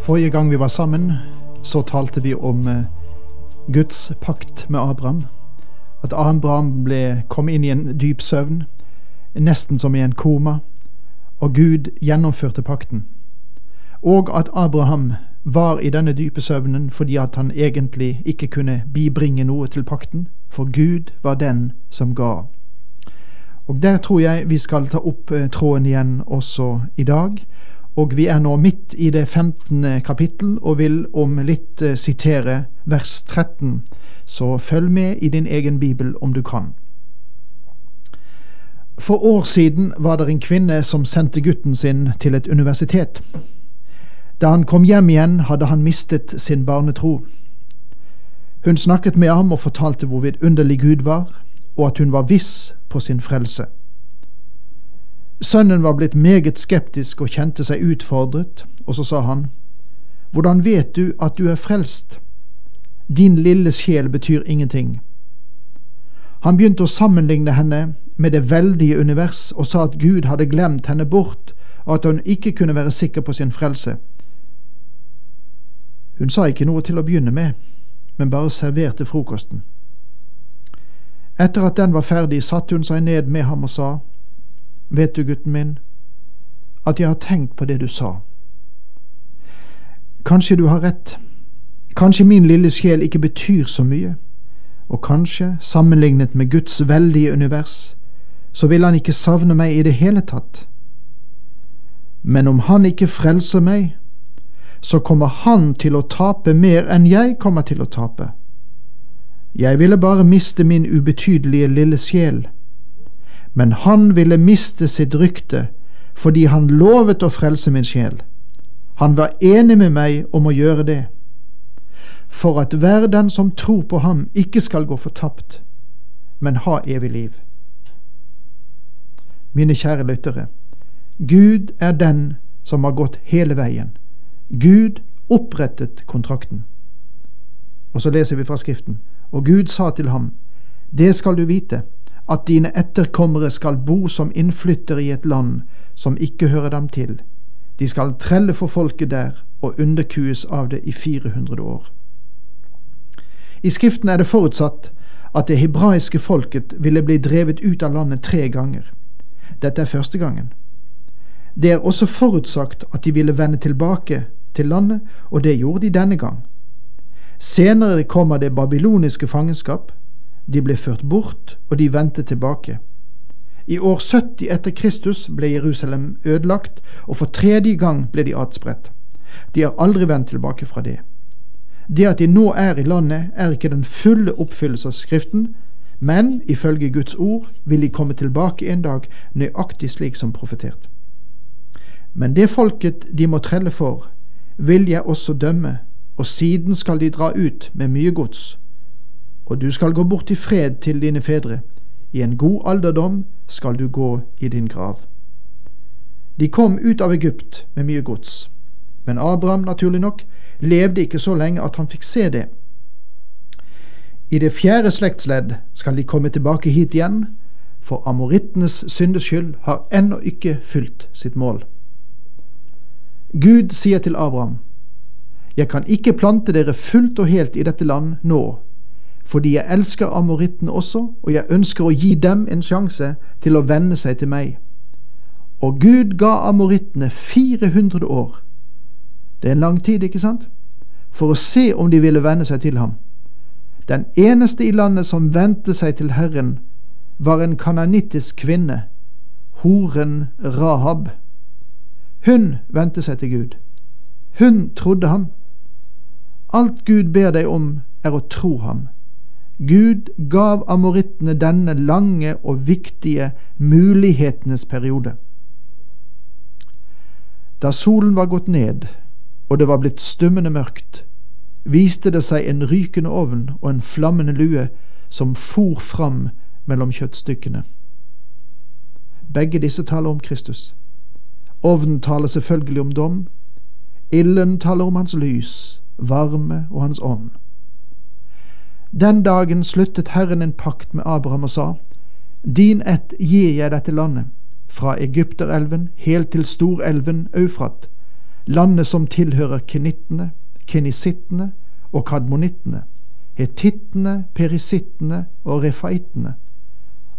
Forrige gang vi var sammen, så talte vi om eh, Guds pakt med Abraham. At Abraham ble, kom inn i en dyp søvn, nesten som i en koma, og Gud gjennomførte pakten. Og at Abraham var i denne dype søvnen fordi at han egentlig ikke kunne bibringe noe til pakten, for Gud var den som ga. Og Der tror jeg vi skal ta opp eh, tråden igjen også i dag. Og vi er nå midt i det 15. kapittel og vil om litt eh, sitere vers 13. Så følg med i din egen bibel om du kan. For år siden var det en kvinne som sendte gutten sin til et universitet. Da han kom hjem igjen, hadde han mistet sin barnetro. Hun snakket med ham og fortalte hvor vidunderlig Gud var, og at hun var viss på sin frelse. Sønnen var blitt meget skeptisk og kjente seg utfordret, og så sa han, Hvordan vet du at du er frelst? Din lille sjel betyr ingenting. Han begynte å sammenligne henne med det veldige univers og sa at Gud hadde glemt henne bort, og at hun ikke kunne være sikker på sin frelse. Hun sa ikke noe til å begynne med, men bare serverte frokosten. Etter at den var ferdig, satte hun seg ned med ham og sa, Vet du, gutten min, at jeg har tenkt på det du sa. Kanskje du har rett. Kanskje min lille sjel ikke betyr så mye. Og kanskje, sammenlignet med Guds veldige univers, så vil han ikke savne meg i det hele tatt. Men om han ikke frelser meg, så kommer han til å tape mer enn jeg kommer til å tape. Jeg ville bare miste min ubetydelige lille sjel, men han ville miste sitt rykte fordi han lovet å frelse min sjel. Han var enig med meg om å gjøre det, for at hver den som tror på ham, ikke skal gå fortapt, men ha evig liv. Mine kjære lyttere, Gud er den som har gått hele veien. Gud opprettet kontrakten. Og så leser vi fra Skriften. Og Gud sa til ham, Det skal du vite, at dine etterkommere skal bo som innflyttere i et land som ikke hører dem til. De skal trelle for folket der og underkues av det i 400 år. I Skriften er det forutsatt at det hebraiske folket ville bli drevet ut av landet tre ganger. Dette er første gangen. Det er også forutsagt at de ville vende tilbake til landet, og det gjorde de denne gang. Senere kommer det babyloniske fangenskap. De ble ført bort, og de vendte tilbake. I år 70 etter Kristus ble Jerusalem ødelagt, og for tredje gang ble de atspredt. De har aldri vendt tilbake fra det. Det at de nå er i landet, er ikke den fulle oppfyllelse av Skriften, men ifølge Guds ord vil de komme tilbake en dag nøyaktig slik som profetert. Men det folket de må trelle for, vil jeg også dømme, og siden skal de dra ut med mye gods. Og du skal gå bort i fred til dine fedre, i en god alderdom skal du gå i din grav. De kom ut av Egypt med mye gods, men Abraham, naturlig nok, levde ikke så lenge at han fikk se det. I det fjerde slektsledd skal de komme tilbake hit igjen, for amorittenes syndeskyld har ennå ikke fylt sitt mål. Gud sier til Abraham, Jeg kan ikke plante dere fullt og helt i dette land nå, fordi jeg elsker amorittene også, og jeg ønsker å gi dem en sjanse til å venne seg til meg. Og Gud ga amorittene 400 år. Det er en lang tid, ikke sant? For å se om de ville venne seg til ham. Den eneste i landet som vendte seg til Herren, var en kananittisk kvinne, horen Rahab. Hun vendte seg til Gud. Hun trodde ham. Alt Gud ber deg om, er å tro ham. Gud gav amorittene denne lange og viktige mulighetenes periode. Da solen var gått ned og det var blitt stummende mørkt, viste det seg en rykende ovn og en flammende lue som for fram mellom kjøttstykkene. Begge disse taler om Kristus. Ovnen taler selvfølgelig om dom. Ilden taler om hans lys, varme og hans ånd. Den dagen sluttet Herren en pakt med Abraham og sa, Din ett gir jeg dette landet, fra Egypterelven helt til storelven Eufrat, landet som tilhører kenittene, kenisittene og kadmonittene, hetittene, perisittene og refaitene,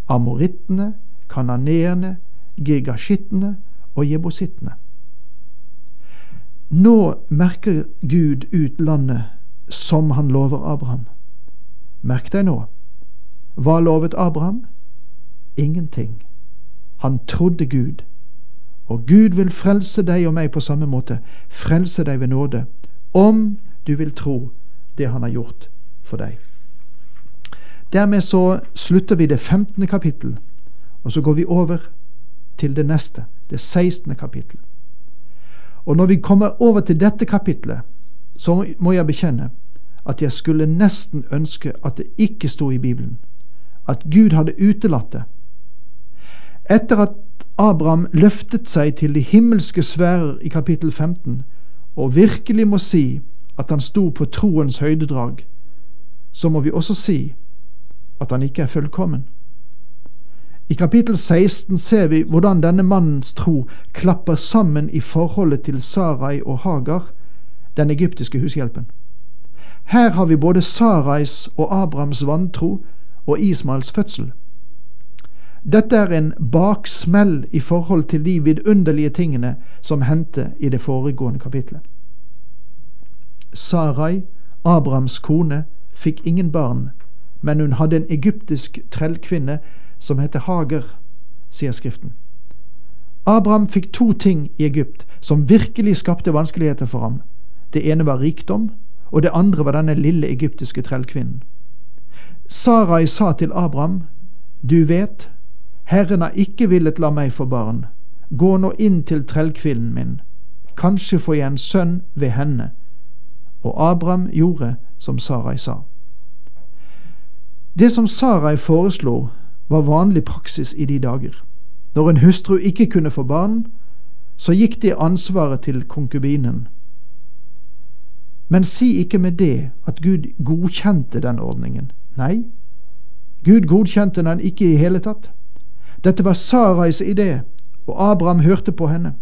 amorittene, kananeerne, gigashittene og jebosittene. Nå merker Gud ut landet som han lover Abraham. Merk deg nå. Hva lovet Abraham? Ingenting. Han trodde Gud. Og Gud vil frelse deg og meg på samme måte. Frelse deg ved nåde. Om du vil tro det han har gjort for deg. Dermed så slutter vi det 15. kapittel, og så går vi over til det neste, det 16. kapittel. Og når vi kommer over til dette kapitlet, så må jeg bekjenne at jeg skulle nesten ønske at det ikke sto i Bibelen, at Gud hadde utelatt det. Etter at Abraham løftet seg til de himmelske sfærer i kapittel 15, og virkelig må si at han sto på troens høydedrag, så må vi også si at han ikke er fullkommen. I kapittel 16 ser vi hvordan denne mannens tro klapper sammen i forholdet til Sarai og Hagar, den egyptiske hushjelpen. Her har vi både Sarais og Abrahams vantro og Ismaels fødsel. Dette er en baksmell i forhold til de vidunderlige tingene som hendte i det foregående kapitlet. Sarai, Abrahams kone, fikk ingen barn, men hun hadde en egyptisk trellkvinne som heter Hager, sier Skriften. Abraham fikk to ting i Egypt som virkelig skapte vanskeligheter for ham. Det ene var rikdom, og det andre var denne lille egyptiske trellkvinnen. Sarai sa til Abraham, Du vet, Herren har ikke villet la meg få barn. Gå nå inn til trellkvinnen min. Kanskje får jeg en sønn ved henne. Og Abraham gjorde som Sarai sa. Det som Sarai foreslo, var vanlig praksis i de dager. Når en hustru ikke kunne få barn, så gikk det ansvaret til konkubinen. Men si ikke med det at Gud godkjente den ordningen. Nei, Gud godkjente den ikke i hele tatt. Dette var Sarais idé, og Abraham hørte på henne.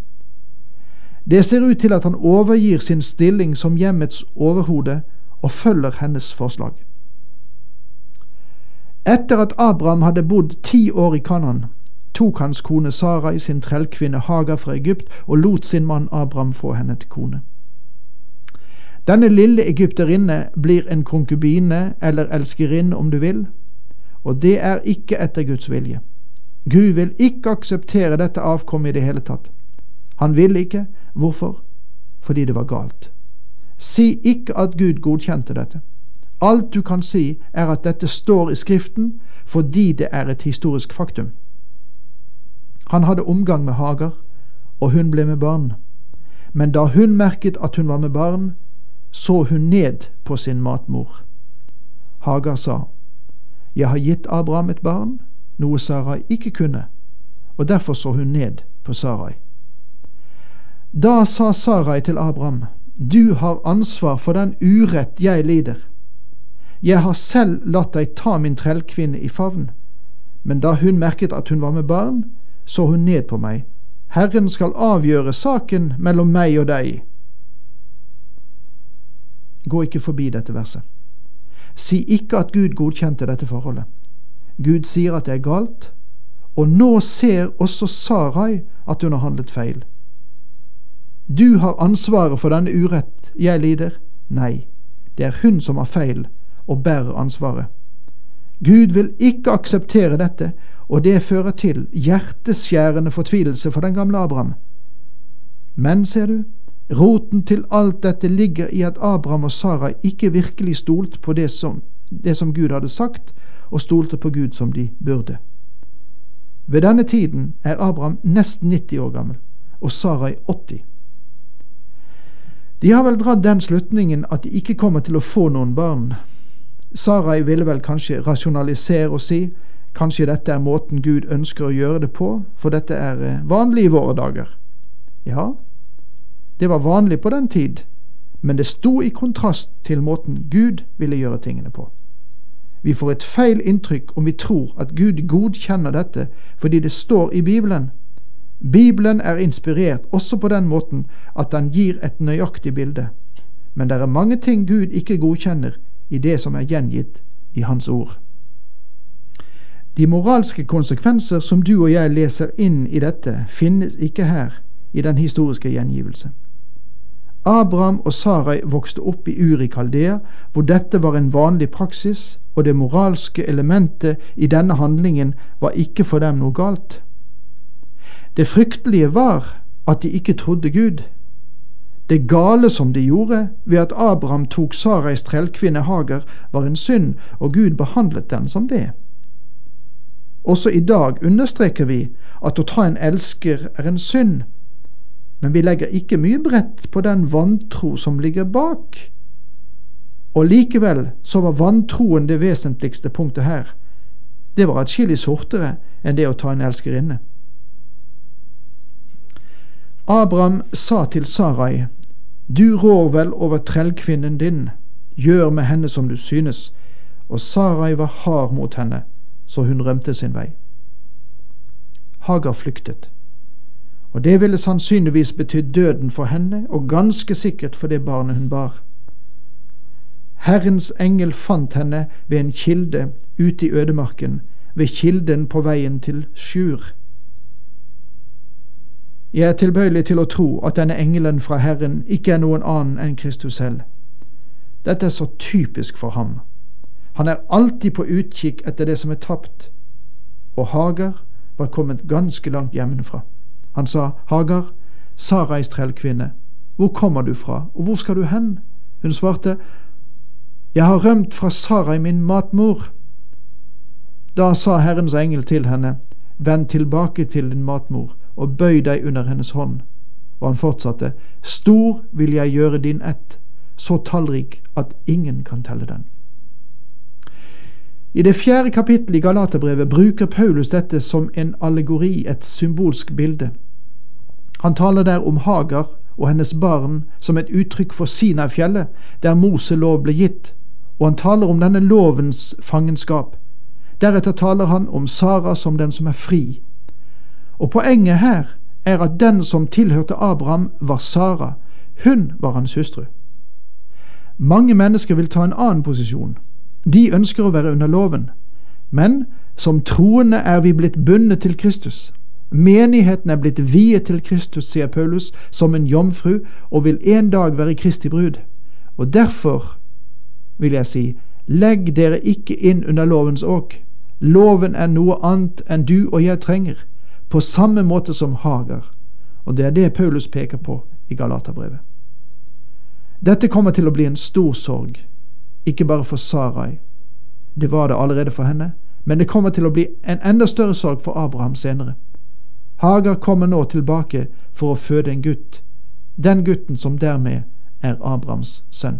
Det ser ut til at han overgir sin stilling som hjemmets overhode og følger hennes forslag. Etter at Abraham hadde bodd ti år i Kanan, tok hans kone Sarai sin trellkvinne Hagar fra Egypt og lot sin mann Abraham få henne til kone. Denne lille egypterinne blir en konkubine eller elskerinne om du vil, og det er ikke etter Guds vilje. Gud vil ikke akseptere dette avkommet i det hele tatt. Han vil ikke. Hvorfor? Fordi det var galt. Si ikke at Gud godkjente dette. Alt du kan si, er at dette står i Skriften fordi det er et historisk faktum. Han hadde omgang med Hagar, og hun ble med barn. Men da hun merket at hun var med barn, så hun ned på sin matmor. Hagar sa, Jeg har gitt Abraham et barn, noe Sarai ikke kunne, og derfor så hun ned på Sarai. Da sa Sarai til Abraham, Du har ansvar for den urett jeg lider. Jeg har selv latt deg ta min trellkvinne i favn, men da hun merket at hun var med barn, så hun ned på meg. Herren skal avgjøre saken mellom meg og deg. Gå ikke forbi dette verset. Si ikke at Gud godkjente dette forholdet. Gud sier at det er galt, og nå ser også Sarai at hun har handlet feil. Du har ansvaret for denne urett jeg lider. Nei, det er hun som har feil og bærer ansvaret. Gud vil ikke akseptere dette, og det fører til hjerteskjærende fortvilelse for den gamle Abraham. Men, ser du, roten til alt dette ligger i at Abraham og Sara ikke virkelig stolte på det som, det som Gud hadde sagt, og stolte på Gud som de burde. Ved denne tiden er Abraham nesten 90 år gammel og Sarai 80. De har vel dratt den slutningen at de ikke kommer til å få noen barn. Sarai ville vel kanskje rasjonalisere og si kanskje dette er måten Gud ønsker å gjøre det på, for dette er eh, vanlig i våre dager. Ja, det var vanlig på den tid, men det sto i kontrast til måten Gud ville gjøre tingene på. Vi får et feil inntrykk om vi tror at Gud godkjenner dette fordi det står i Bibelen. Bibelen er inspirert også på den måten at den gir et nøyaktig bilde. Men det er mange ting Gud ikke godkjenner i det som er gjengitt i Hans ord. De moralske konsekvenser som du og jeg leser inn i dette, finnes ikke her i den historiske gjengivelse. Abraham og Sarai vokste opp i Uri Kaldea, hvor dette var en vanlig praksis, og det moralske elementet i denne handlingen var ikke for dem noe galt. Det fryktelige var at de ikke trodde Gud. Det gale som de gjorde ved at Abraham tok Sarais trellkvinne Hager, var en synd, og Gud behandlet den som det. Også i dag understreker vi at å ta en elsker er en synd, men vi legger ikke mye brett på den vantro som ligger bak. Og likevel så var vantroen det vesentligste punktet her. Det var atskillig sortere enn det å ta en elskerinne. Abraham sa til Sarai, Du rår vel over trellkvinnen din, gjør med henne som du synes. Og Sarai var hard mot henne, så hun rømte sin vei. Hagar flyktet og det ville sannsynligvis betydd døden for henne, og ganske sikkert for det barnet hun bar. Herrens engel fant henne ved en kilde ute i ødemarken, ved kilden på veien til Sjur. Jeg er tilbøyelig til å tro at denne engelen fra Herren ikke er noen annen enn Kristus selv. Dette er så typisk for ham. Han er alltid på utkikk etter det som er tapt, og Hagar var kommet ganske langt hjemmefra. Han sa, Hagar, Sarais trellkvinne, hvor kommer du fra, og hvor skal du hen? Hun svarte, Jeg har rømt fra Sarai, min matmor. Da sa Herrens engel til henne, Vend tilbake til din matmor, og bøy deg under hennes hånd. Og han fortsatte, Stor vil jeg gjøre din ett, så tallrik at ingen kan telle den. I det fjerde kapittelet i Galaterbrevet bruker Paulus dette som en allegori, et symbolsk bilde. Han taler der om Hagar og hennes barn som et uttrykk for Sinai-fjellet, der Moselov ble gitt, og han taler om denne lovens fangenskap. Deretter taler han om Sara som den som er fri. Og poenget her er at den som tilhørte Abraham, var Sara. Hun var hans hustru. Mange mennesker vil ta en annen posisjon. De ønsker å være under loven. Men som troende er vi blitt bundet til Kristus. Menigheten er blitt viet til Kristus, sier Paulus, som en jomfru, og vil en dag være Kristi brud. Og derfor vil jeg si, legg dere ikke inn under lovens åk. Loven er noe annet enn du og jeg trenger, på samme måte som Hagar. Og det er det Paulus peker på i Galaterbrevet. Dette kommer til å bli en stor sorg ikke bare for Sarai. Det var det allerede for henne, men det kommer til å bli en enda større sorg for Abraham senere. Hagar kommer nå tilbake for å føde en gutt, den gutten som dermed er Abrahams sønn.